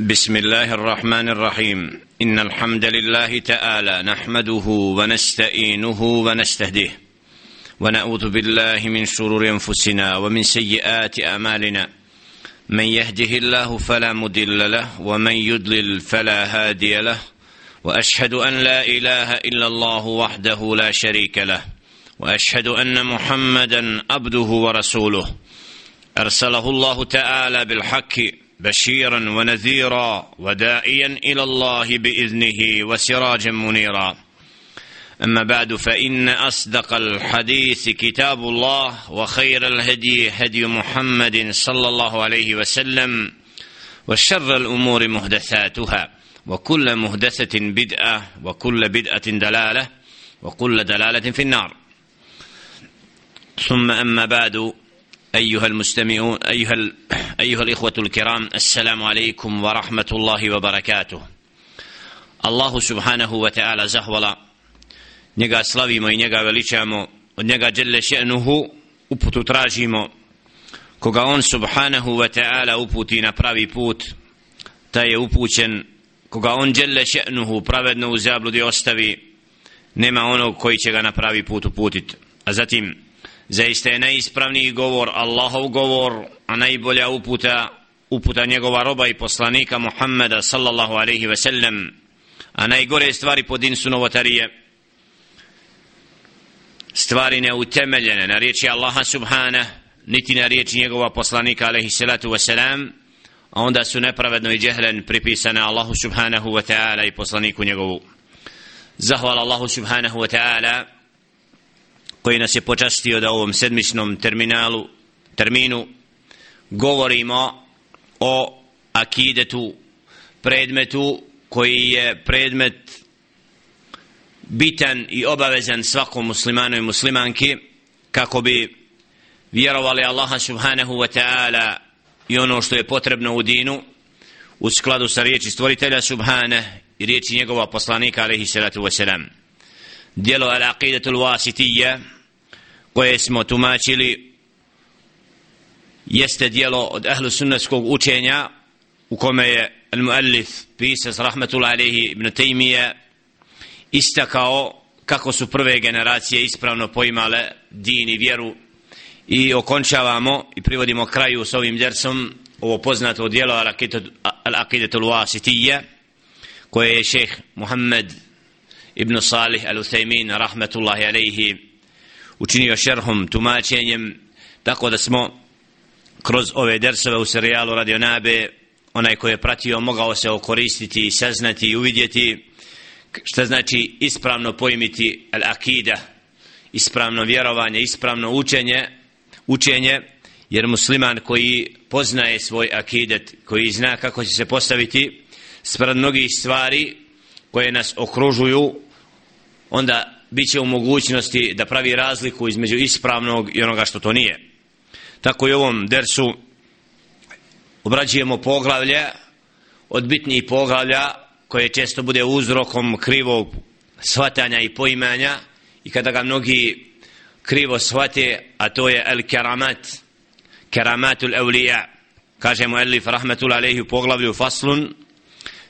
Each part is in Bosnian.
بسم الله الرحمن الرحيم. إن الحمد لله تعالى نحمده ونستعينه ونستهديه. ونعوذ بالله من شرور أنفسنا ومن سيئات أعمالنا. من يهده الله فلا مضل له ومن يضلل فلا هادي له. وأشهد أن لا إله إلا الله وحده لا شريك له. وأشهد أن محمدا عبده ورسوله. أرسله الله تعالى بالحق بشيرا ونذيرا وداعيا إلى الله بإذنه وسراجا منيرا. أما بعد فإن أصدق الحديث كتاب الله وخير الهدي هدي محمد صلى الله عليه وسلم وشر الأمور محدثاتها وكل محدثه بدعة وكل بدعة دلالة وكل دلالة في النار. ثم أما بعد أيها المستمعون أيها, أيها الإخوة الكرام السلام عليكم ورحمة الله وبركاته الله سبحانه وتعالى زهولا njega slavimo i njega veličamo od njega dželle še'nuhu uputu tražimo koga on subhanahu wa ta'ala uputi na pravi put taj je upućen koga on dželle še'nuhu pravedno u zabludi ostavi nema onog koji će ga na pravi put uputit a zatim zaista je najispravniji govor Allahov govor a najbolja uputa uputa njegova roba i poslanika Muhammeda sallallahu alaihi ve sellem. A najgore stvari po din su novotarije. Stvari neutemeljene na riječi Allaha subhana niti na riječi njegova poslanika alaihi salatu ve selam a onda su nepravedno i džehlen pripisane Allahu subhanahu wa ta'ala i poslaniku njegovu. Zahvala Allahu subhanahu wa ta'ala koji nas je počastio da u ovom sedmičnom terminalu, terminu govorimo o akidetu, predmetu koji je predmet bitan i obavezan svakom muslimanu i muslimanki kako bi vjerovali Allaha subhanahu wa ta'ala i ono što je potrebno u dinu u skladu sa riječi stvoritelja subhane i riječi njegova poslanika alaihi salatu wa salam dijelo al-aqidatul wasitija koje smo tumačili jeste dijelo od ahlu sunnetskog učenja u kome je al-muallif pisac rahmatul alaihi ibn Taymiye istakao kako su prve generacije ispravno poimale din i vjeru i okončavamo i privodimo kraju s ovim dersom ovo poznato djelo al-aqidatul wasitija koje je šeh Muhammed ibn Salih al-Uthaymin rahmetullahi alaihi učinio šerhom, tumačenjem, tako da smo kroz ove dersove u serijalu Radio Nabe, onaj ko je pratio mogao se okoristiti, saznati i uvidjeti što znači ispravno pojmiti al-akida, ispravno vjerovanje, ispravno učenje, učenje, jer musliman koji poznaje svoj akidet, koji zna kako će se postaviti spred mnogih stvari koje nas okružuju, onda bit će u mogućnosti da pravi razliku između ispravnog i onoga što to nije. Tako i ovom dersu obrađujemo poglavlje od bitnijih poglavlja koje često bude uzrokom krivog shvatanja i poimanja i kada ga mnogi krivo shvate, a to je el keramat, keramatul evlija. Kažemo Elif rahmetul alaihi u poglavlju faslun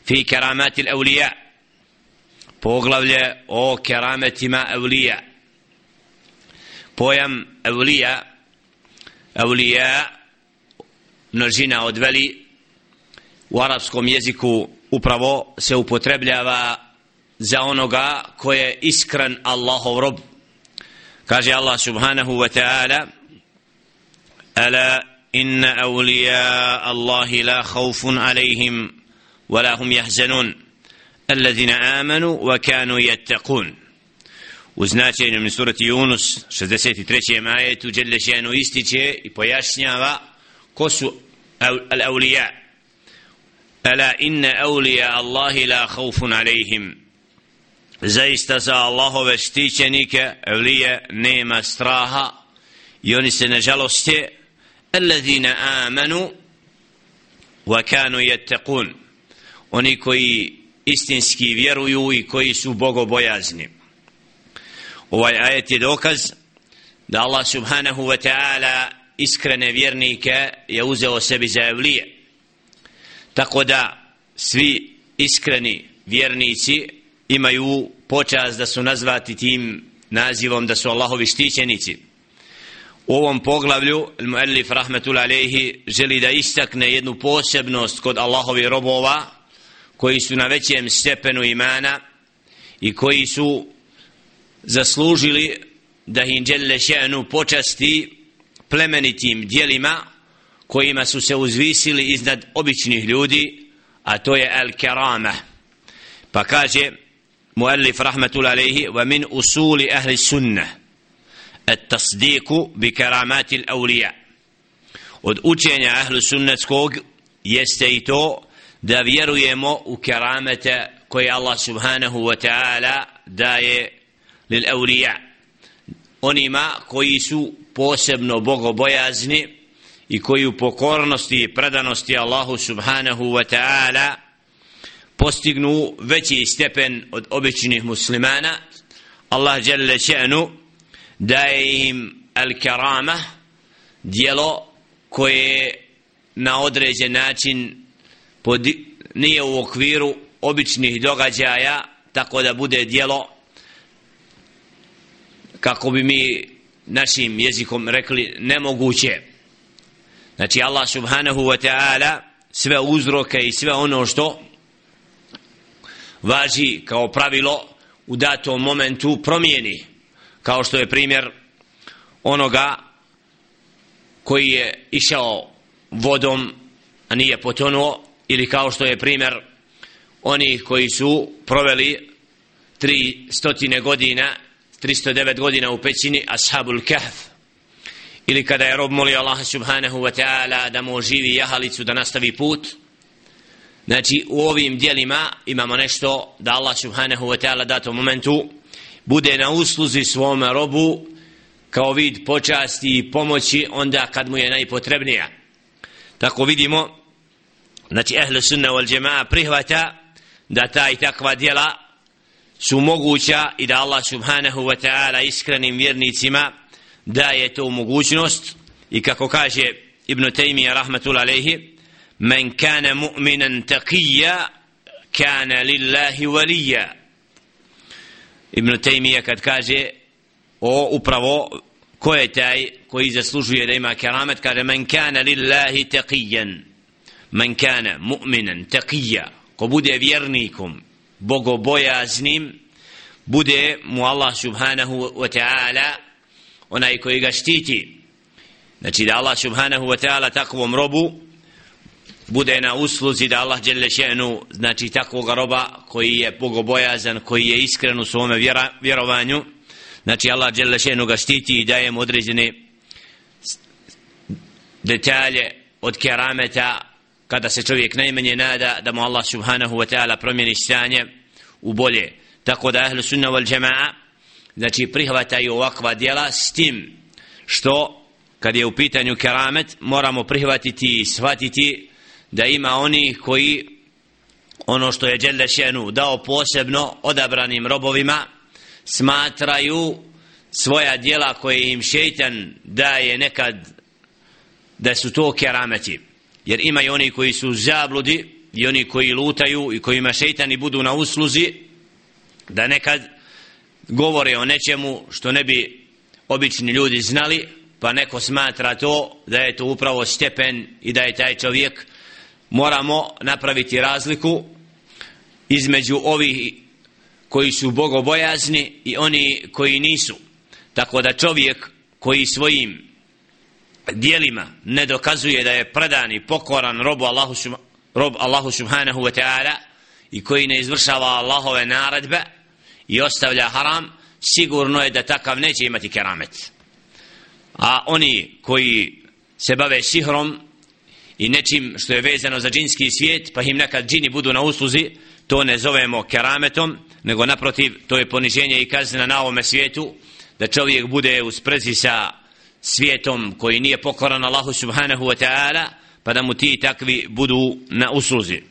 fi keramatil evlija poglavlje o kerametima evlija pojam evlija evlija množina od veli u arapskom jeziku upravo se upotrebljava za onoga ko je iskren Allahov rob kaže Allah subhanahu wa ta'ala ala inna evlija Allahi la khawfun alejhim wala hum yahzanun. الذين آمنوا وكانوا يتقون وزناتي من سورة يونس 63. آية جل شأنه ističe i pojašnjava ko su الأولياء ألا إن أولياء الله لا خوف عليهم zaista za Allahove štićenike evlije nema straha i oni se nažalost الذين آمنوا وكانوا يتقون oni koji istinski vjeruju i koji su bogobojazni. Ovaj ajet je dokaz da Allah subhanahu wa ta'ala iskrene vjernike je uzeo sebi za evlije. Tako da svi iskreni vjernici imaju počast da su nazvati tim nazivom da su Allahovi štićenici u ovom poglavlju muallif rahmetul alejhi želi da istakne jednu posebnost kod Allahovi robova koji su na većem stepenu imana i koji su zaslužili da im djelle še'nu počasti plemenitim dijelima kojima su se uzvisili iznad običnih ljudi a to je al-kerama pa kaže muallif rahmetul alejhi wa min usuli ahli sunnah التصديق بكرامات الأولياء od učenja ahlu sunnetskog jeste i to da vjerujemo u keramete koje Allah subhanahu wa ta'ala daje lil awliya. Onima koji su posebno bogobojazni i koji u pokornosti i predanosti Allahu subhanahu wa ta'ala postignu veći stepen od običnih muslimana Allah jalla še'nu daje im al-karama dijelo koje na određen način pod, nije u okviru običnih događaja tako da bude dijelo kako bi mi našim jezikom rekli nemoguće. Znači Allah subhanahu wa ta'ala sve uzroke i sve ono što važi kao pravilo u datom momentu promijeni kao što je primjer onoga koji je išao vodom a nije potonuo ili kao što je primjer onih koji su proveli tri stotine godina 309 godina u pećini ashabul kahf. Ili kada je rob molio Allah subhanahu wa ta'ala da mu oživi jahalicu da nastavi put. Znači u ovim dijelima imamo nešto da Allah subhanahu wa ta'ala dato momentu bude na usluzi svom robu kao vid počasti i pomoći onda kad mu je najpotrebnija. Tako vidimo znači ehle sunna wal jamaa prihvata da ta i takva djela su moguća i da Allah subhanahu wa ta'ala iskrenim vjernicima daje to mogućnost. I kako kaže Ibn Taymiyyah rahmatul alejhi men kana mu'minan taqiyya kana lillahi waliya Ibn Taymiyyah kad kaže o upravo ko je taj koji zaslužuje da ima keramet? Kaže men kana lillahi taqiyan men kana mu'minan taqiyya ko bude vjernikom bogobojaznim bude mu Allah subhanahu wa ta'ala onaj koji ga štiti. Znači da Allah subhanahu wa ta'ala takvom robu bude na usluzi da Allah djelle še'nu znači takvog roba koji je bogobojazan koji je iskren u svome vjera, vjerovanju. Znači Allah djelle še'nu ga štiti i daje mu određene detalje od kerameta kada se čovjek najmanje nada da mu Allah subhanahu wa ta'ala promijeni stanje u bolje. Tako da ahlu sunna wal jamaa znači prihvataju ovakva djela s tim što kad je u pitanju keramet moramo prihvatiti i shvatiti da ima oni koji ono što je Đelle Šenu dao posebno odabranim robovima smatraju svoja djela koje im šeitan daje nekad da su to kerameti jer imaju oni koji su zabludi i oni koji lutaju i kojima šeitani budu na usluzi da nekad govore o nečemu što ne bi obični ljudi znali pa neko smatra to da je to upravo stepen i da je taj čovjek. Moramo napraviti razliku između ovih koji su bogobojazni i oni koji nisu. Tako da čovjek koji svojim dijelima ne dokazuje da je predan i pokoran robu Allahu, rob Allahu subhanahu wa ta'ala i koji ne izvršava Allahove naredbe i ostavlja haram sigurno je da takav neće imati keramet. A oni koji se bave sihrom i nečim što je vezano za džinski svijet pa im nekad džini budu na usluzi to ne zovemo kerametom nego naprotiv to je poniženje i kazna na ovome svijetu da čovjek bude u sprezi sa svijetom koji nije pokoran Allahu subhanahu wa ta'ala pa da mu ti takvi budu na usluzi.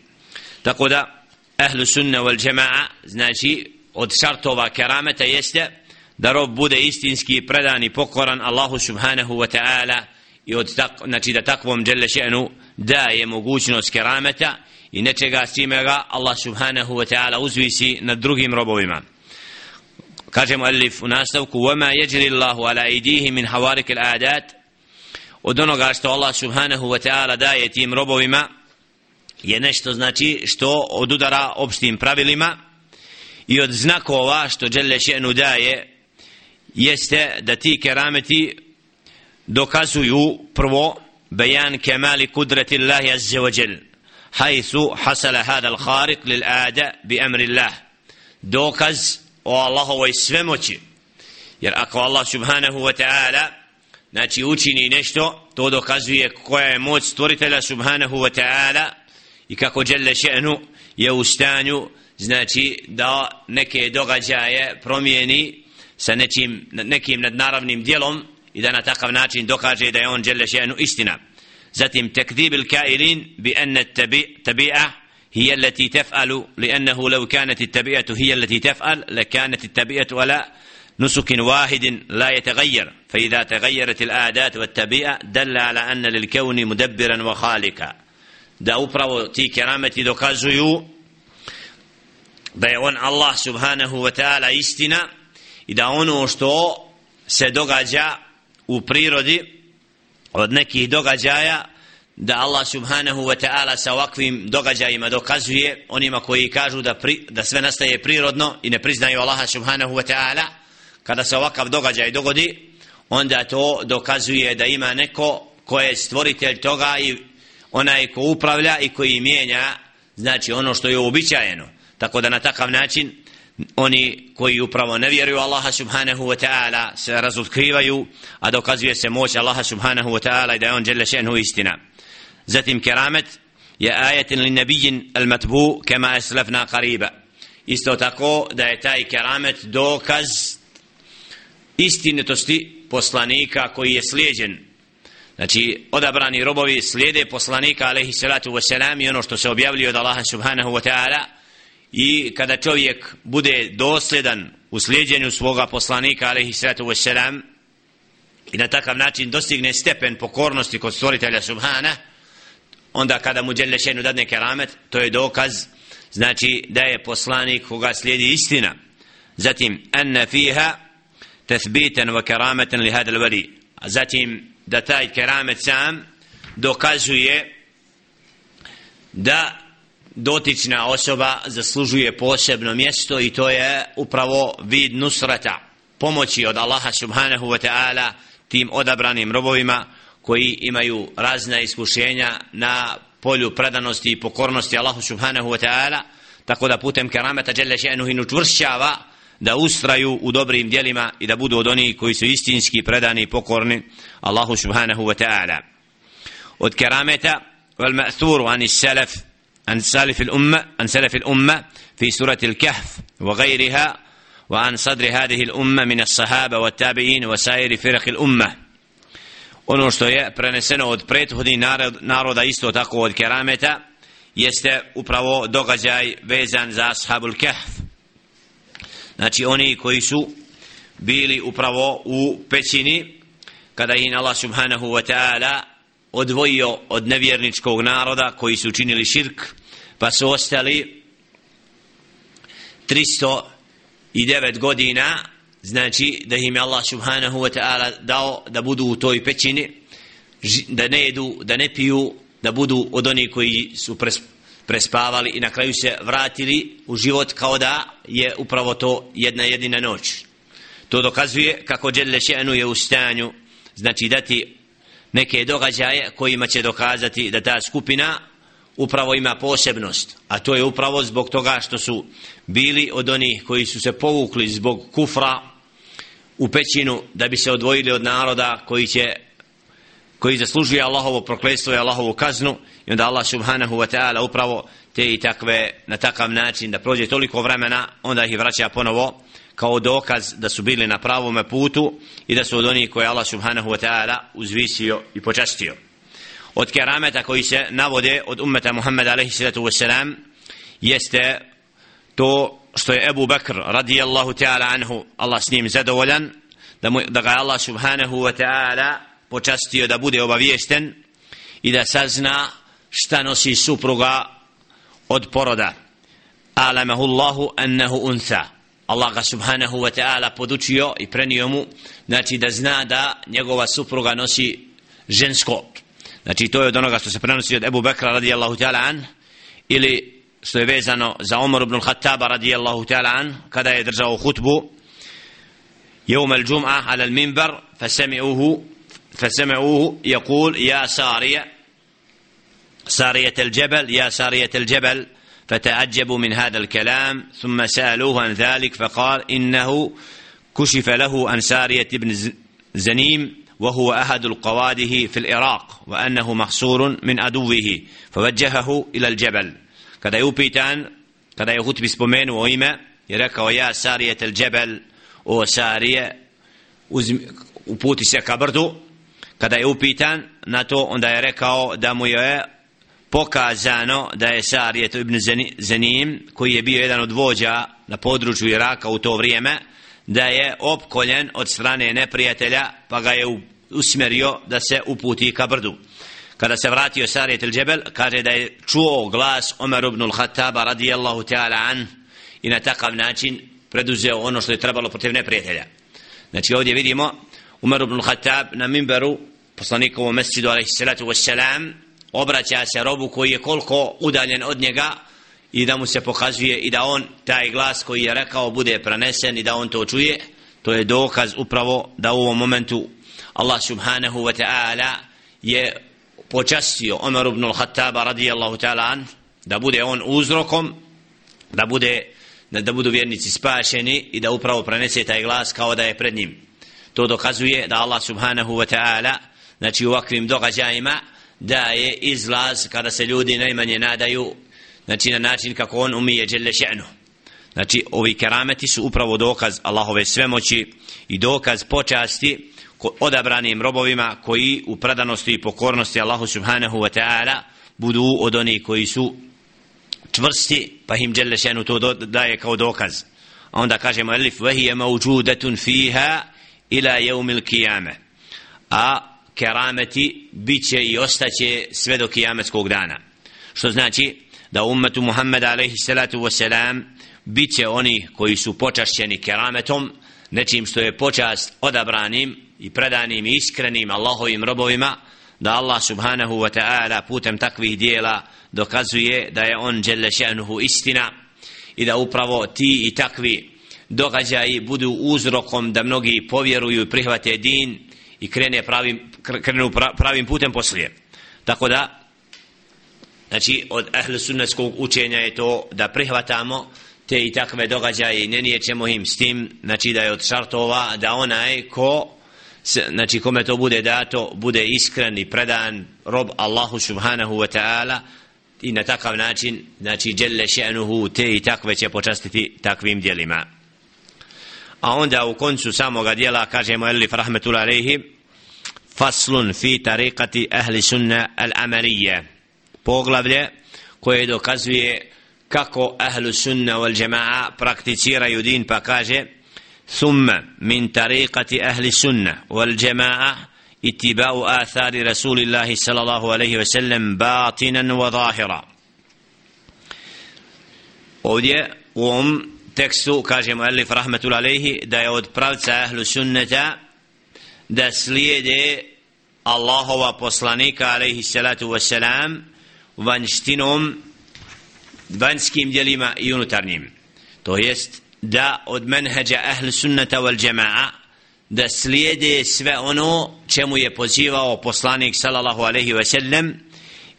Tako da ahlu sunna wal jamaa znači od šartova kerameta jeste da rob bude istinski predan i pokoran Allahu subhanahu wa ta'ala i od tak, znači da takvom dželle še'nu daje mogućnost kerameta i nečega s čime ga Allah subhanahu wa ta'ala uzvisi nad drugim robovima kaže mu alif u nastavku وَمَا يَجْرِ اللَّهُ عَلَى اِدِيهِ مِنْ حَوَارِكِ الْآدَاتِ od onoga što Allah subhanahu wa ta'ala daje tim robovima je nešto znači što odudara opštim pravilima i od znakova što Đelle še'nu daje jeste da ti kerameti dokazuju prvo bejan kemali kudrati Allahi azze wa jel hajthu hasala hada al-khariq lil ada bi amri Allah dokaz o Allahovoj svemoći. Jer ako Allah subhanahu wa ta'ala znači učini nešto to dokazuje koja je moć stvoritelja subhanahu wa ta'ala i kako Đelle še'nu je u stanju znači da neke događaje promijeni sa nečim, nekim nadnaravnim dijelom i da na takav način dokaže da je on Đelle še'nu istina. Zatim tekdib il kailin bi enne tabi'a هي التي تفعل لأنه لو كانت التبيئة هي التي تفعل لكانت التبيئة ولا نسك واحد لا يتغير فإذا تغيرت الآدات والتبيئة دل على أن للكون مدبرا وخالقا da upravo ti kerameti dokazuju da je on Allah subhanahu wa ta'ala istina i da ono što se događa u prirodi od nekih događaja da Allah subhanahu wa ta'ala sa ovakvim događajima dokazuje onima koji kažu da, pri, da sve nastaje prirodno i ne priznaju Allaha subhanahu wa ta'ala kada se ovakav događaj dogodi onda to dokazuje da ima neko ko je stvoritelj toga i onaj ko upravlja i koji mijenja znači ono što je uobičajeno. Tako da na takav način oni koji upravo ne vjeruju Allaha subhanahu wa ta'ala se razotkrivaju a dokazuje se moć Allaha subhanahu wa ta'ala i da je on djela šenhu istina zatim keramet je ajetin li nebijin al matbu kema eslefna qariba isto tako da je taj keramet dokaz istinitosti poslanika koji je slijeđen. Znači, odabrani robovi slijede poslanika, alaihi salatu wasalam, i ono što se objavljuje od Allaha subhanahu wa ta'ala, i kada čovjek bude dosljedan u slijedjenju svoga poslanika, alaihi salatu wasalam, i na takav način dostigne stepen pokornosti kod stvoritelja subhana, onda kada mu Đelešenu dadne keramet, to je dokaz, znači da je poslanik koga slijedi istina. Zatim, anna fiha, tethbitan wa kerameten li hadal vali. Zatim, da taj keramet sam dokazuje da dotična osoba zaslužuje posebno mjesto i to je upravo vid nusrata pomoći od Allaha subhanahu wa ta'ala tim odabranim robovima koji imaju razna iskušenja na polju predanosti i pokornosti Allahu subhanahu wa ta'ala tako da putem kerameta dželle še'nuhu inu čvršćava da ustraju u dobrim dijelima i da budu od onih koji su istinski predani i pokorni Allahu subhanahu wa ta'ala. Od kerameta wal ma'thuru an salaf an salaf al umma an salaf al umma fi surati al kahf wa ghayriha wa an وسائر hadhihi al ono što je preneseno od prethodnih naroda isto tako od kerameta jeste upravo događaj vezan za ashabul kahf. Znači oni koji su bili upravo u pećini kada ih Allah subhanahu wa ta'ala odvojio od nevjerničkog naroda koji su učinili širk pa su ostali 309 godina znači da im Allah subhanahu wa ta'ala dao da budu u toj pećini da ne jedu, da ne piju da budu od onih koji su prespavali i na kraju se vratili u život kao da je upravo to jedna jedina noć. To dokazuje kako Đelle Še'nu je u stanju, znači dati neke događaje kojima će dokazati da ta skupina upravo ima posebnost. A to je upravo zbog toga što su bili od onih koji su se povukli zbog kufra u pećinu da bi se odvojili od naroda koji će koji zaslužuje Allahovo prokletstvo i Allahovu kaznu i onda Allah subhanahu wa ta'ala upravo te i takve na takav način da prođe toliko vremena onda ih vraća ponovo kao dokaz da su bili na pravom putu i da su od onih koje Allah subhanahu wa ta'ala uzvisio i počastio. Od kerameta koji se navode od ummeta Muhammeda alaihi sallatu wassalam jeste to što je Ebu Bekr radijallahu ta'ala anhu Allah s njim zadovoljan da, mu, da ga Allah subhanahu wa ta'ala počastio da bude obaviješten i da sazna šta nosi supruga od poroda. Alamahu Allahu annahu untha. Allah ga subhanahu wa ta'ala podučio i prenio mu znači da zna da njegova supruga nosi žensko. Znači to je od onoga što se prenosi od Ebu Bekra radijallahu ta'ala an ili što je vezano za Umar ibn al-Khattaba radijallahu ta'ala an kada je držao hutbu يوم الجمعة على المنبر فسمعوه فسمعوه يقول يا سارية سارية الجبل يا سارية الجبل فتعجبوا من هذا الكلام ثم سألوه عن ذلك فقال إنه كشف له عن سارية بن زنيم وهو أحد القواده في العراق وأنه محصور من عدوه فوجهه إلى الجبل. Kada je upitan kada je hutbi spomenuo ime je rekao ja Sarije el Džebel o Sarije uputi se ka brdu. Kada je upitan na to onda je rekao da mu je pokazano da je Sarijet ibn Zanim koji je bio jedan od vođa na području Iraka u to vrijeme da je opkoljen od strane neprijatelja pa ga je usmjerio da se uputi ka brdu kada se vratio Sarijet il Džebel, kaže da je čuo glas Omer ibn al-Khattaba radijallahu ta'ala an i na takav način preduzeo ono što je trebalo protiv neprijatelja. Znači ovdje vidimo Umar ibn al-Khattab na minberu poslanikovom mesjidu alaihi salatu wassalam obraća se robu koji je koliko udaljen od njega i da mu se pokazuje i da on taj glas koji je rekao bude prenesen i da on to čuje to je dokaz upravo da u ovom momentu Allah subhanahu wa ta'ala je počastio Omer ibn al-Hattaba radijallahu ta'ala an da bude on uzrokom da bude da budu vjernici spašeni i da upravo prenese taj glas kao da je pred njim. To dokazuje da Allah subhanahu wa ta'ala znači u ovakvim događajima da je izlaz kada se ljudi najmanje nadaju znači na način kako on umije dželle še'nu. Znači ovi kerameti su upravo dokaz Allahove svemoći i dokaz počasti odabranim robovima koji u predanosti i pokornosti Allahu subhanahu wa ta'ala budu od onih koji su čvrsti pa im dželle šenu to daje kao dokaz. A onda kažemo elif vahije mauđudatun fiha ila jeumil kijame a kerameti bit će i ostaće sve do kijametskog dana. Što znači da ummetu Muhammed alaihi salatu wasalam bit će oni koji su počašćeni kerametom nečim što je počast odabranim i predanim i iskrenim Allahovim robovima da Allah subhanahu wa ta'ala putem takvih dijela dokazuje da je on dželle še'nuhu istina i da upravo ti i takvi događaji budu uzrokom da mnogi povjeruju i prihvate din i krene pravim, krenu pravim putem poslije. Tako da znači od ahle sunnetskog učenja je to da prihvatamo te i takve događaje i ne nijećemo im s tim znači da je od šartova da onaj ko znači kome to bude dato bude iskren i predan rob Allahu subhanahu wa ta'ala i na takav način znači djelle še'nuhu te i takve će počastiti takvim djelima. a onda u koncu samoga dijela kažemo elif rahmetul alaihi faslun fi tariqati ahli sunna al amarije poglavlje koje dokazuje kako ahlu sunna wal jama'a prakticiraju din pa kaže ثم من طريقة أهل السنة والجماعة اتباع آثار رسول الله صلى الله عليه وسلم باطنا وظاهرا ovdje u ovom tekstu kaže mu Elif rahmetul alejhi da je od pravca ahlu sunneta da slijede Allahova poslanika alejhi salatu wassalam vanštinom vanjskim djelima i unutarnjim to jest da od menheđa ahl sunnata wal jama'a da slijede sve ono čemu je pozivao poslanik sallallahu alaihi ve sellem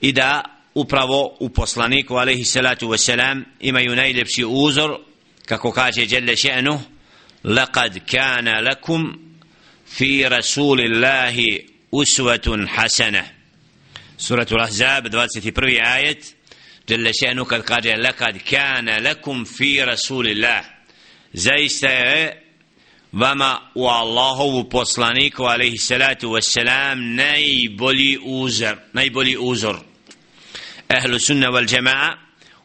i da upravo u poslaniku alaihi salatu ve selam imaju najljepši uzor kako kaže Jelle še'nu لقد كان لكم في رسول الله أسوة حسنة سورة الأحزاب 21 آية جل شأنه قد قال لقد كان لكم في رسول الله zaista je vama u Allahovu poslaniku alaihi salatu wassalam najbolji uzor najbolji uzor. Ehlu sunna wal jama'a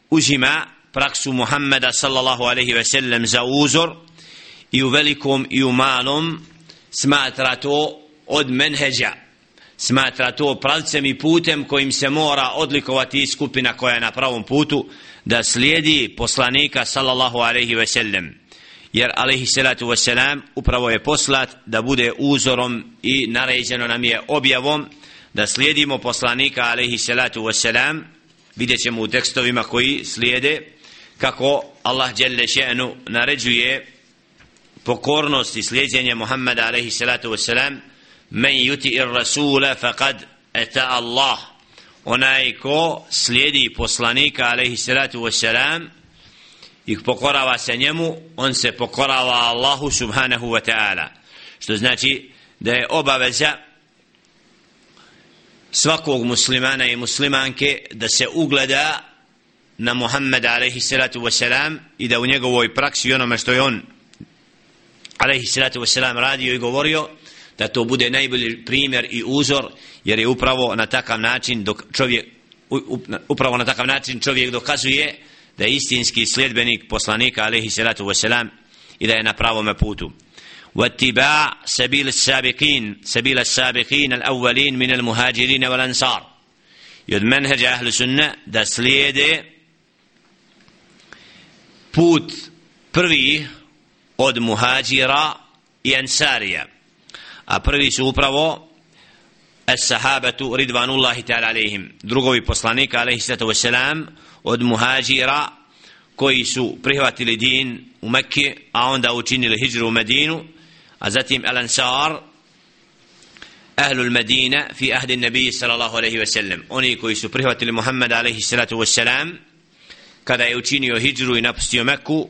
uzima praksu Muhammeda sallallahu alaihi wasallam za uzor i u velikom i u malom smatra to od menheđa. Smatra to pravcem i putem kojim se mora odlikovati skupina koja je na pravom putu da slijedi poslanika sallallahu alaihi wasallam. sallam jer alaihi salatu wasalam upravo je poslat da bude uzorom i naređeno nam je objavom da slijedimo poslanika alaihi salatu wasalam vidjet ćemo u tekstovima koji slijede kako Allah djelle še'nu naređuje pokornost i slijedjenje Muhammeda alaihi salatu wasalam men yuti ir rasula faqad ata Allah. Onaj ko slijedi poslanika alaihi salatu wasalam i pokorava se njemu on se pokorava Allahu subhanahu wa ta'ala. Što znači da je obaveza svakog muslimana i muslimanke da se ugleda na Muhammeda alaihi salatu wasalam i da u njegovoj praksi onome što je on alaihi salatu wasalam radio i govorio da to bude najbolji primjer i uzor jer je upravo na takav način dok čovjek upravo na takav način čovjek dokazuje da je istinski sljedbenik poslanika alejhi salatu vesselam i da je na pravom putu واتباع سبيل السابقين سبيل السابقين الأولين من المهاجرين والأنصار يد منهج أهل السنة دا سليده put prvi od muhađira i ansarija a prvi su upravo as-sahabatu ridvanullahi ta'ala alaihim drugovi poslanika alaihi sallatu wasalam od muhađira koji su prihvatili din u Mekke a onda učinili hijđru u Medinu a zatim El Ansar, ahlu al-Medina fi ahdi nabi sallallahu alaihi wasallam. Oni koji su prihvatili Muhammed alaihi salatu wasallam, kada je učinio hijđru i napustio Mekku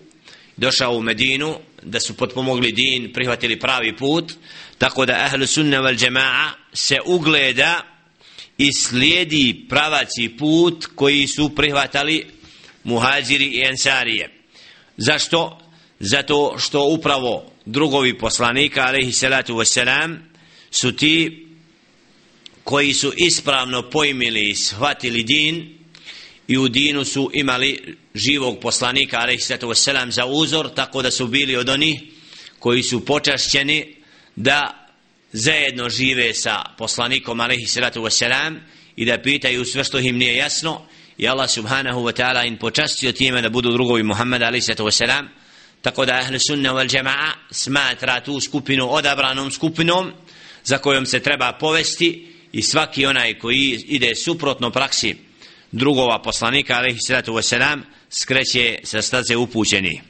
došao u Medinu da su potpomogli din prihvatili pravi put tako da ahlu sunna wal jamaa se ugleda i slijedi pravaci put koji su prihvatali muhađiri i ensarije zašto? zato što upravo drugovi poslanika alaihi salatu wasalam su ti koji su ispravno pojmili i shvatili din i u dinu su imali živog poslanika alaihi salatu wasalam za uzor tako da su bili od onih koji su počašćeni da zajedno žive sa poslanikom alaihi salatu wasalam i da pitaju sve što im nije jasno i Allah subhanahu wa ta'ala in počastio time da budu drugovi Muhammed alaihi salatu wasalam tako da ahli sunna wal jama'a smatra tu skupinu odabranom skupinom za kojom se treba povesti i svaki onaj koji ide suprotno praksi drugova poslanika alaihi salatu wasalam skreće sa staze upućeni.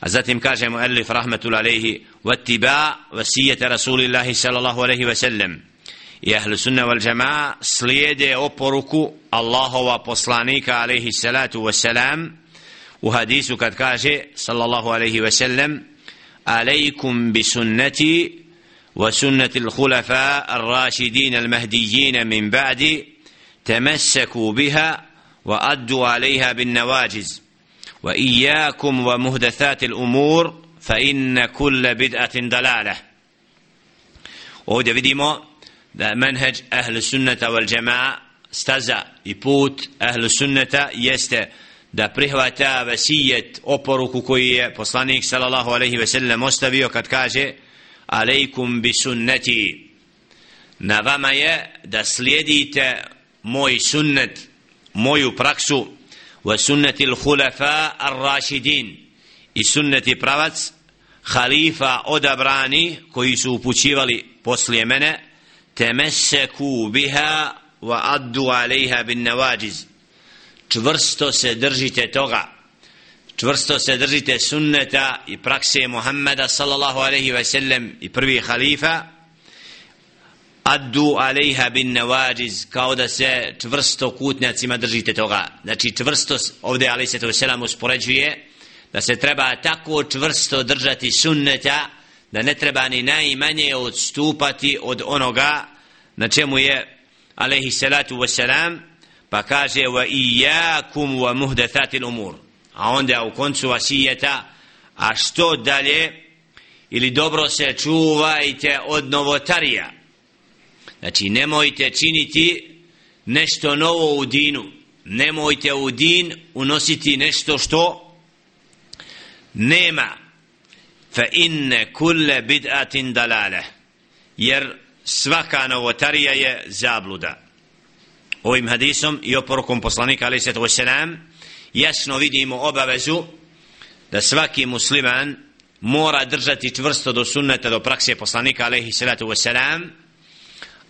A zatim kažemo elif rahmetul alaihi واتباع وسية رسول الله صلى الله عليه وسلم i ahlu sunna wal jamaa slijede oporuku Allahova poslanika alaihi salatu wasalam u hadisu kad kaže sallallahu alaihi wasallam alaikum bi sunnati wa sunnati al-khulafa ar-rashidin al-mahdiyyin min ba'di tamassaku biha wa addu alaiha bin nawajiz wa iyyakum wa فإن al-umur fa inna kulla bid'atin ovdje vidimo da manhaj ahlu sunneta wal jamaa staza i put ahlu sunneta jeste da prihvata vesijet oporuku koji je poslanik sallallahu alaihi ve sellem ostavio kad kaže alejkum bi sunnati. Na vama je da slijedite moj sunnet moju praksu wa sunnati al-khulafa ar-rashidin. I sunneti pravac halifa odabrani koji su upućivali poslije mene temeseku biha wa addu alejha bin nawajiz. Čvrsto se držite toga. Čvrsto se držite sunneta i prakse Muhammeda sallallahu alaihi ve sellem i prvi halifa addu alejha bin navađiz kao da se čvrsto kutnjacima držite toga. Znači čvrsto ovdje to selam uspoređuje da se treba tako čvrsto držati sunneta da ne treba ni najmanje odstupati od onoga na čemu je alaihi salatu wasalam pa kaže wa iyakum wa muhdathatil umur. A onda u koncu vasijeta a što dalje? Ili dobro se čuvajte od novotarija znači nemojte činiti nešto novo u dinu. Nemojte u din unositi nešto što nema. Fa inne kulle bid'atin dalale. Jer svaka novotarija je zabluda. Ovim hadisom i oporukom poslanika alaih sallatu wasalam jasno vidimo obavezu da svaki musliman mora držati čvrsto do sunneta do prakse poslanika alaihi sallatu wasalam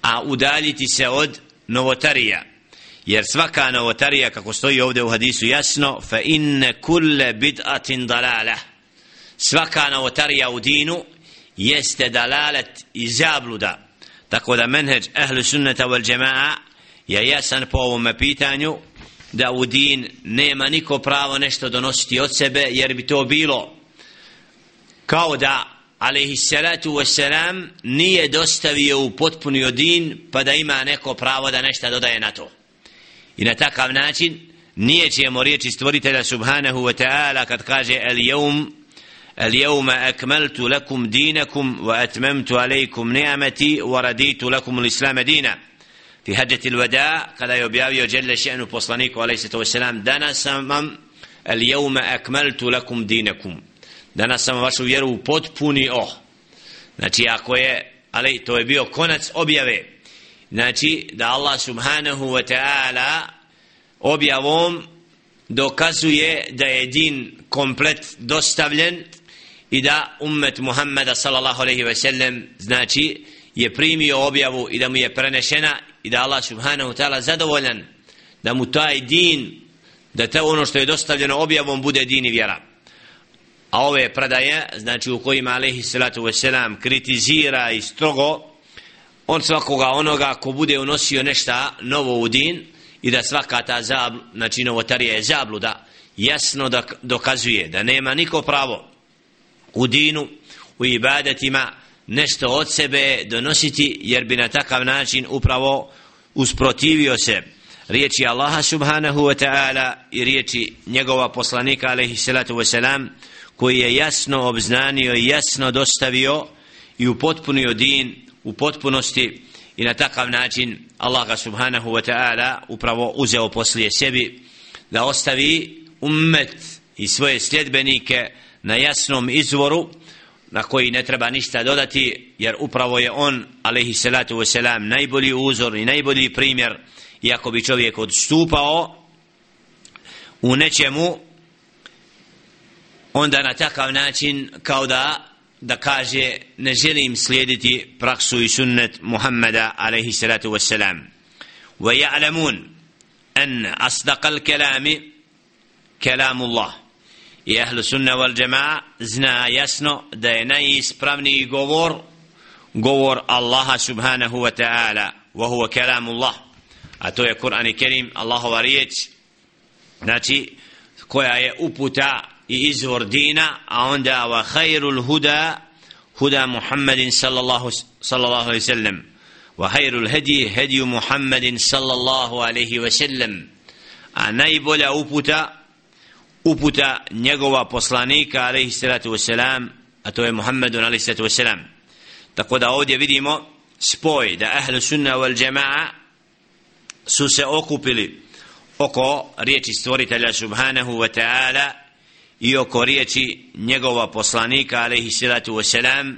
a udaljiti se od novotarija. Jer svaka novotarija kako stoji ovdje u hadisu jasno fa inne kulle bid'atin dalalah. Svaka novotarija u dinu jeste dalalet i zabluda. Tako da menheđ ehlu sunnata wal džema'a je jasan po ovome pitanju da u din nema niko pravo nešto donositi od sebe jer bi to bilo kao da alaihi salatu wasalam nije dostavio u potpunio din pa da ima neko pravo da nešto dodaje na to i na takav način nije ćemo riječi stvoritelja subhanahu wa ta'ala kad kaže el jevm اليوم أكملت لكم دينكم وأتممت عليكم نعمتي ورديت لكم الإسلام دينا في حجة الوداع قد يبيعي جل شأن بوصلانيك عليه الصلاة والسلام دانا سمم اليوم أكملت لكم دينكم danas sam vašu vjeru potpunio znači ako je ali to je bio konac objave. Znači da Allah subhanahu wa ta'ala objavom dokazuje da je din komplet dostavljen i da ummet Muhammeda sallallahu alaihi ve sellem znači je primio objavu i da mu je prenešena i da Allah subhanahu wa ta'ala zadovoljan da mu taj din da te ono što je dostavljeno objavom bude din i vjera a ove predaje znači u kojima alaihi salatu wasalam kritizira i strogo on svakoga onoga ko bude unosio nešto novo u din i da svaka ta zabl, znači novotarija je zabluda jasno da dokazuje da nema niko pravo u dinu u ibadetima nešto od sebe donositi jer bi na takav način upravo usprotivio se riječi Allaha subhanahu wa ta'ala i riječi njegova poslanika alaihi salatu wasalam koji je jasno obznanio i jasno dostavio i upotpunio din u potpunosti i na takav način Allah ga subhanahu wa ta'ala upravo uzeo poslije sebi da ostavi ummet i svoje sljedbenike na jasnom izvoru na koji ne treba ništa dodati jer upravo je on alaihi salatu wasalam najbolji uzor i najbolji primjer. Iako bi čovjek odstupao u nečemu onda na takav način kao da da kaže ne želim slijediti praksu i sunnet Muhammeda alaihi salatu wassalam. Wa ya'lamun an asdaqal kalami kelamu Allah i ahlu sunna wal jama'a zna jasno da je najispravniji govor govor Allaha subhanahu wa ta'ala wa huwa kelamu Allah a to je Kur'an i Kerim Allahova riječ znači koja je uputa i izvor dina a onda wa khairul huda huda Muhammedin sallallahu sallallahu alaihi sallam. Wa khairul hedi hediju Muhammedin sallallahu alaihi wa sallam. A najbolja uputa uputa njegova poslanika alaihi salatu wa salam a to je Muhammedun alaihi salatu wa salam. Tako da ovdje vidimo spoj da ahlu sunna wal jama'a su se okupili oko riječi stvoritelja subhanahu wa ta'ala i oko riječi njegova poslanika alaihi salatu wasalam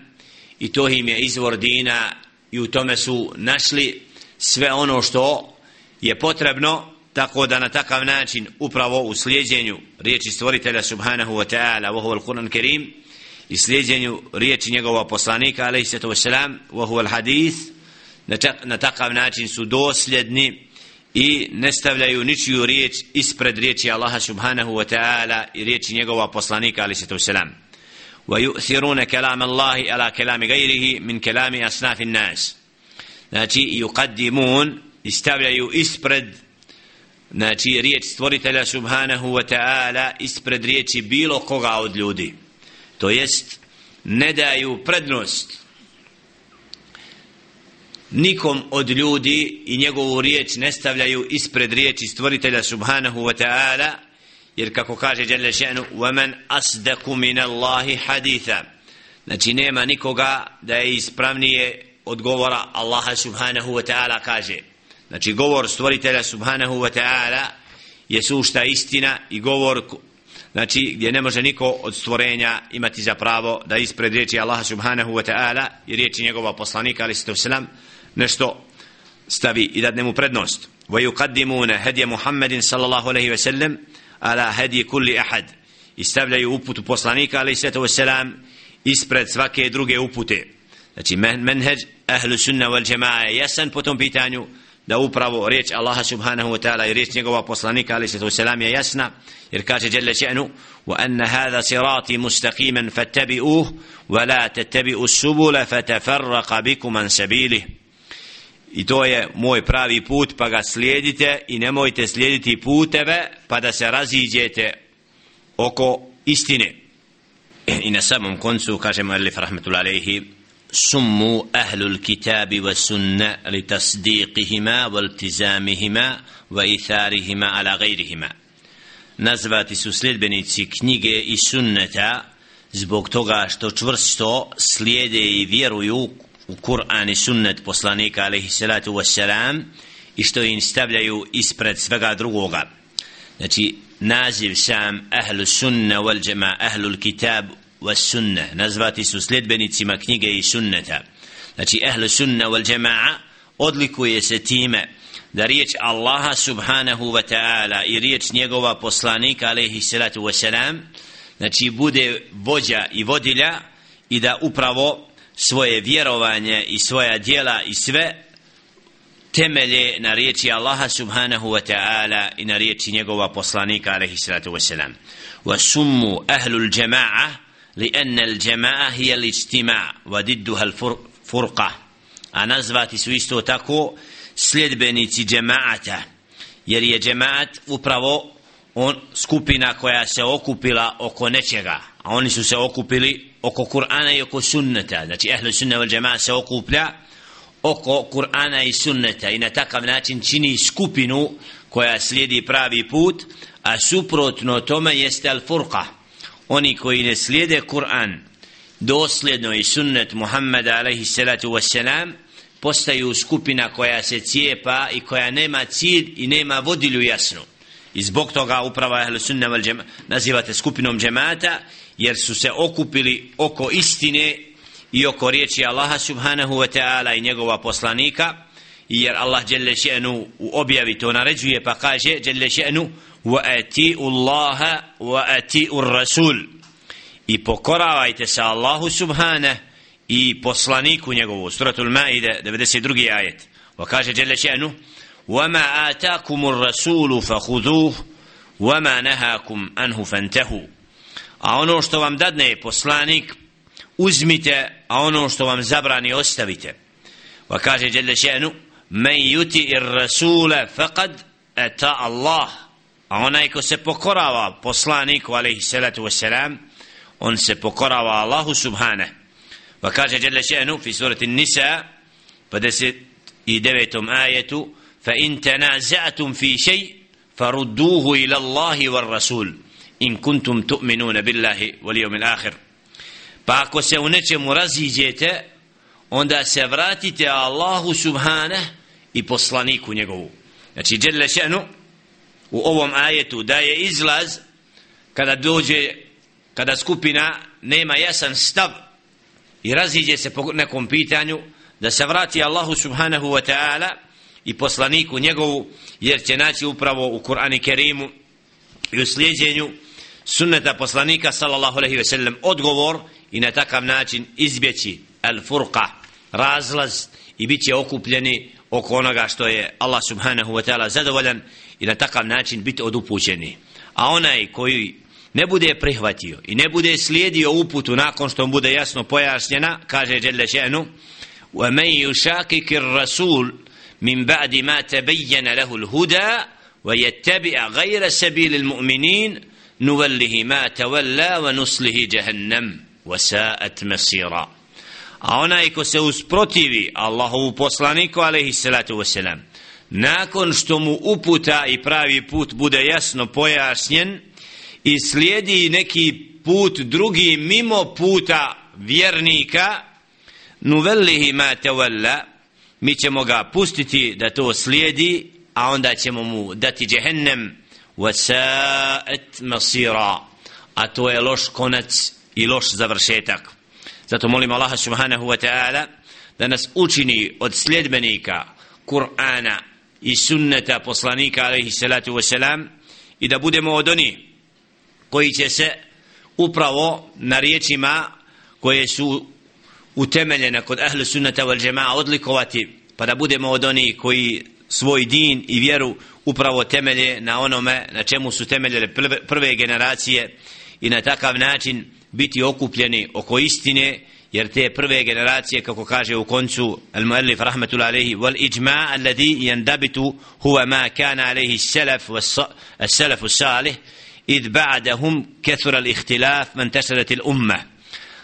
i to im je izvor dina i u tome su našli sve ono što je potrebno tako da na takav način upravo u slijedjenju riječi stvoritelja subhanahu wa ta'ala wa huwa al-Quran Kerim i slijedjenju riječi njegova poslanika alaihi salatu wasalam wa huwa al-Hadith na takav način su dosljedni i ne stavljaju ničiju riječ ispred riječi Allaha subhanahu wa ta'ala i riječi njegova poslanika ali se to selam. Wa yu'thiruna kalam Allahi ala kalami gajrihi min kalami asnafi nas. Znači yuqaddimun i stavljaju ispred znači riječ stvoritelja subhanahu wa ta'ala ispred riječi bilo koga od ljudi. To jest ne daju prednost nikom od ljudi i njegovu riječ ne stavljaju ispred riječi stvoritelja subhanahu wa ta'ala jer kako kaže Jalla še'nu وَمَنْ أَصْدَكُ مِنَ اللَّهِ حَدِيثًا znači nema nikoga da je ispravnije od govora Allaha subhanahu wa ta'ala kaže znači govor stvoritelja subhanahu wa ta'ala je sušta istina i govor znači gdje ne može niko od stvorenja imati za pravo da ispred riječi Allaha subhanahu wa ta'ala i riječi njegova poslanika ali se selam nešto stavi i dadne mu prednost. Wa yuqaddimuna hadiya Muhammedin sallallahu alejhi ve sellem ala hadi kulli ahad. I stavljaju uputu poslanika ali se selam ispred svake druge upute. Znači menheđ ahlu sunna wal jamaa jasan po tom pitanju da upravo riječ Allaha subhanahu wa ta'ala i riječ njegova poslanika ali se to selam je jasna jer kaže jelle še'nu wa anna hadha sirati mustaqiman fattabi'uh wa la tattabi'u subula fatafarraqa bikum an sabilih i to je moj pravi put pa ga slijedite i nemojte slijediti puteve pa da se raziđete oko istine i na samom koncu kažemo alif rahmetullahi alaihi سموا أهل الكتاب والسنة لتصديقهما والتزامهما وإثارهما على غيرهما nazvati su sljedbenici knjige i sunneta zbog toga što čvrsto slijede i vjeruju u Kur'an i sunnet poslanika alaihi salatu wassalam i što im stavljaju ispred svega drugoga. Znači naziv sam ahlu sunna wal džema ahlu kitab wal sunna. Nazvati su sljedbenicima knjige i sunneta. Znači ahlu sunna wal džema odlikuje se time da riječ Allaha subhanahu wa ta'ala i riječ njegova poslanika alaihi salatu wassalam znači bude vođa i vodilja i da upravo svoje vjerovanje i svoja djela i sve temelje na riječi Allaha subhanahu wa ta'ala i na riječi njegova poslanika alaihi salatu wa salam wa summu ahlul jama'a li enne al jama'a hiya al istima wa didduha al furqa. A nazvati su isto tako sljedbenici jama'ata jer je jama'at upravo on, skupina koja se okupila oko nečega a oni su se okupili oko Kur'ana i oko sunneta. Znači ehlu sunna wal džema se okuplja oko Kur'ana i sunneta i na takav način čini skupinu koja slijedi pravi put a suprotno tome jeste al-furqa oni koji ne slijede Kur'an dosljedno i sunnet Muhammeda alaihi salatu wassalam postaju skupina koja se cijepa i koja nema cilj i nema vodilju jasnu. I zbog toga upravo ehlu sunna wal džema, nazivate skupinom džemata jer su se okupili oko istine i oko riječi Allaha subhanahu wa ta'ala i njegova poslanika i jer Allah djelle še'nu u objavi to naređuje pa kaže djelle še'nu وأتيء الله وأتيء الرسول i pokoravajte se Allahu subhane i poslaniku njegovu suratul maide 92. ajet wa kaže jelle še'nu وما آتاكم الرسول فخذوه وما نهاكم عنه فانتهوا a ono što vam dadne poslanik uzmite a ono što vam zabrani ostavite. Va kaže jelle še'nu men yuti ir rasule faqad ata Allah. A onaj ko se pokorava poslaniku alaihi salatu wasalam on se pokorava Allahu subhane pa kaže Jelle še'nu fi surati Nisa pa deset i devetom ajetu fa in tenazatum fi šej farudduhu ila Allahi war rasul in kuntum tu'minuna billahi wal yawmil akhir. Pa ako se u nečemu raziđete onda se vratite Allahu subhane i poslaniku njegovu. Znači djelle še'nu u ovom ajetu daje izlaz kada dođe kada skupina nema jasan stav i raziđe se po nekom pitanju da se vrati Allahu subhanahu wa ta'ala i poslaniku njegovu jer će naći upravo u Kur'ani Kerimu i u slijedjenju sunneta poslanika sallallahu alaihi ve sellem odgovor i na takav način izbjeći al furqa razlaz i bit će okupljeni oko onoga što je Allah subhanahu wa ta'ala zadovoljan i na takav način biti odupućeni. A onaj koji ne bude prihvatio i ne bude slijedio uputu nakon što mu bude jasno pojašnjena, kaže Jelle še'nu, وَمَنْ يُشَاكِكِ الرَّسُولِ مِنْ بَعْدِ مَا تَبَيَّنَ لَهُ الْهُدَى وَيَتَّبِعَ غَيْرَ سَبِيلِ الْمُؤْمِنِينَ نوله ما تولى ونصله جهنم وساءت مصيرا. A onaj ko se usprotivi Allahovu poslaniku alaihi salatu wasalam nakon što mu uputa i pravi put bude jasno pojasnjen i slijedi neki put drugi mimo puta vjernika nuvellihi ma tawalla mi ćemo ga pustiti da to slijedi a onda ćemo mu dati jehennem wasa'at masira a to je loš konac i loš završetak. Zato molim Allaha subhanahu wa ta'ala da nas učini od sljedbenika Kur'ana i sunneta poslanika alaihi salatu vesselam i da budemo od onih koji će se upravo na riječima koje su utemeljene kod ahlu sunnata wal džema'a odlikovati pa da budemo od onih koji svoj din i vjeru upravo temelje na onome na čemu su temeljele prve generacije i na takav način biti okupljeni oko istine jer te prve generacije kako kaže u koncu al-muallif rahmetullahi alayhi wal ijma' alladhi yandabitu huwa ma kana alayhi as-salaf was-salaf as-salih id ba'dahum kathura al-ikhtilaf man tasarat al-umma.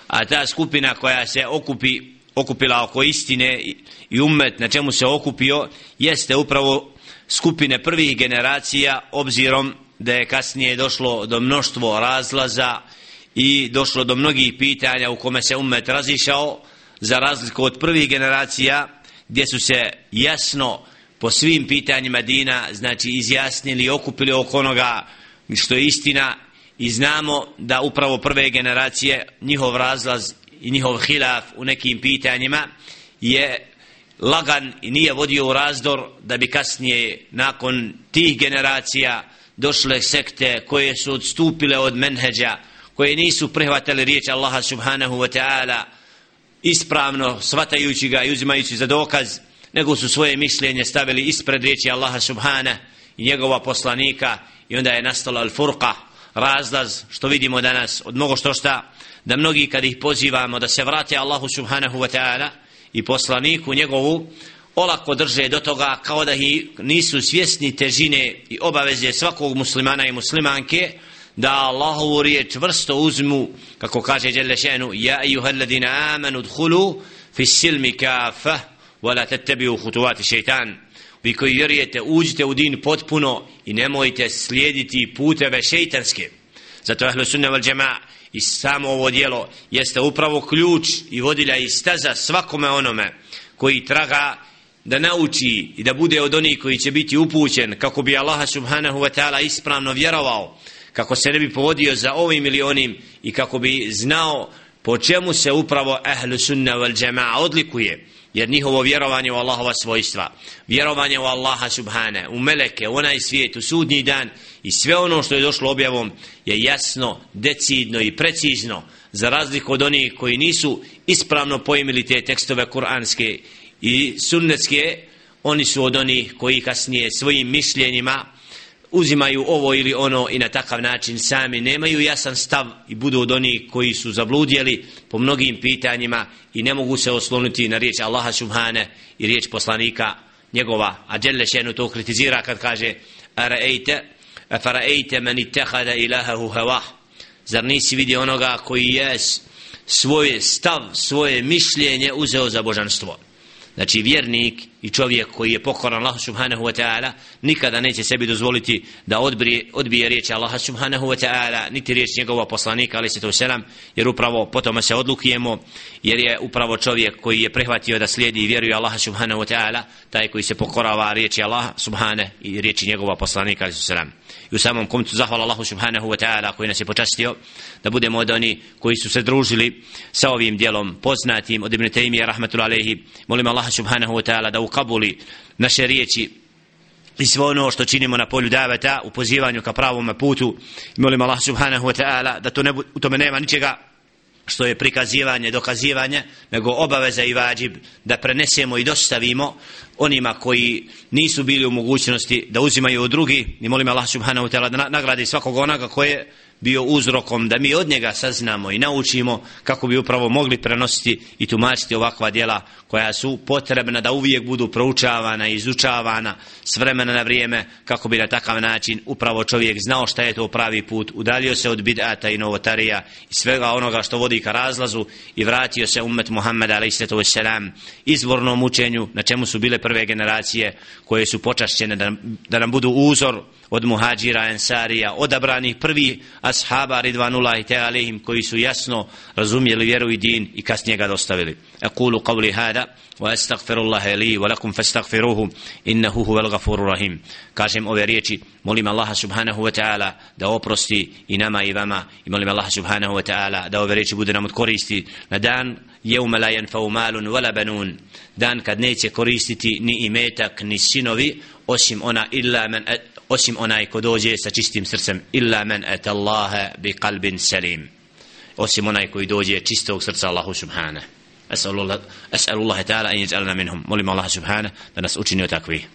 A ta skupina koja se okupi okupila oko istine i ummet na čemu se okupio jeste upravo skupine prvih generacija obzirom da je kasnije došlo do mnoštvo razlaza i došlo do mnogih pitanja u kome se ummet razišao za razliku od prvih generacija gdje su se jasno po svim pitanjima dina znači izjasnili i okupili oko onoga što je istina i znamo da upravo prve generacije njihov razlaz i njihov hilaf u nekim pitanjima je lagan i nije vodio u razdor da bi kasnije nakon tih generacija došle sekte koje su odstupile od menheđa koje nisu prihvatale riječ Allaha subhanahu wa ta'ala ispravno svatajući ga i uzimajući za dokaz nego su svoje mišljenje stavili ispred riječi Allaha subhana i njegova poslanika i onda je nastala al-furqa razlaz što vidimo danas od mnogo što šta da mnogi kad ih pozivamo da se vrate Allahu subhanahu wa ta'ala i poslaniku njegovu olako drže do toga kao da hi nisu svjesni težine i obaveze svakog muslimana i muslimanke da Allahovu riječ vrsto uzmu kako kaže Jelle šenu ja ejuhel alladina amanu dhulu fi silmi kafa wala tattabi'u khutuwati shaytan vi koji vjerujete uđite u din potpuno i nemojte slijediti puteve šejtanske zato ahlu sunna wal jamaa i samo ovo dijelo jeste upravo ključ i vodilja i staza svakome onome koji traga da nauči i da bude od onih koji će biti upućen kako bi Allah subhanahu wa ta'ala ispravno vjerovao kako se ne bi povodio za ovim ili onim i kako bi znao po čemu se upravo ahlu sunna wal jama'a odlikuje jer njihovo vjerovanje u Allahova svojstva vjerovanje u Allaha subhane u meleke, u onaj svijet, u sudnji dan i sve ono što je došlo objavom je jasno, decidno i precizno za razliku od onih koji nisu ispravno pojmili te tekstove kuranske i sunnetske oni su od onih koji kasnije svojim mišljenjima uzimaju ovo ili ono i na takav način sami nemaju jasan stav i budu od onih koji su zabludjeli po mnogim pitanjima i ne mogu se osloniti na riječ Allaha subhane i riječ poslanika njegova. A Đelle šenu to kritizira kad kaže araejte afaraejte man ittehada ilahahu hawah. Zar nisi vidio onoga koji je svoje stav, svoje mišljenje uzeo za božanstvo? Znači vjernik i čovjek koji je pokoran Allahu subhanahu wa ta'ala nikada neće sebi dozvoliti da odbije, odbije riječ Allaha subhanahu wa ta'ala niti riječ njegova poslanika ali se to selam jer upravo potom se odlukujemo jer je upravo čovjek koji je prihvatio da slijedi i vjeruje Allaha subhanahu wa ta'ala taj koji se pokorava riječi Allah subhanahu i riječi njegova poslanika ali se selam i u samom komcu zahvala Allahu subhanahu wa ta'ala koji nas je počastio da budemo od oni koji su se družili sa ovim dijelom poznatim od Ibn Taymiye rahmatullahi alaihi. Molim Allaha subhanahu wa ta'ala da ukabuli naše riječi i sve ono što činimo na polju daveta u pozivanju ka pravom putu. Molim Allah subhanahu wa ta'ala da to ne, u tome nema ničega što je prikazivanje, dokazivanje, nego obaveza i vađib da prenesemo i dostavimo onima koji nisu bili u mogućnosti da uzimaju od drugi i molim Allah subhanahu wa ta'ala da nagradi svakog onoga koje bio uzrokom da mi od njega saznamo i naučimo kako bi upravo mogli prenositi i tumačiti ovakva djela koja su potrebna da uvijek budu proučavana i izučavana s vremena na vrijeme kako bi na takav način upravo čovjek znao šta je to pravi put udalio se od bidata i novotarija i svega onoga što vodi ka razlazu i vratio se umet Muhammeda a.s. izvornom učenju na čemu su bile prve generacije koje su počašćene da, da nam budu uzor od muhađira, ensarija, odabranih prvi ashaba ridvanullahi te alihim koji su jasno razumjeli vjeru i din i kasnije ga dostavili. Aqulu qavli hada wa astaghfirullaha li wa lakum fastaghfiruhu innahu huwal ghafurur rahim. Kažem ove riječi, molim Allaha subhanahu wa ta'ala da oprosti i nama i vama i molim Allaha subhanahu wa ta'ala da ove riječi bude nam od koristi na dan jevme la jenfau malun wala banun dan kad neće koristiti ni imetak ni sinovi osim ona illa men osim onaj ko dođe sa čistim srcem illa man atallaha bi qalbin salim osim onaj koji dođe čistog srca Allahu subhanahu أسأل الله, أسأل الله تعالى أن يجعلنا منهم مولي الله سبحانه لنس أتشني وتكويه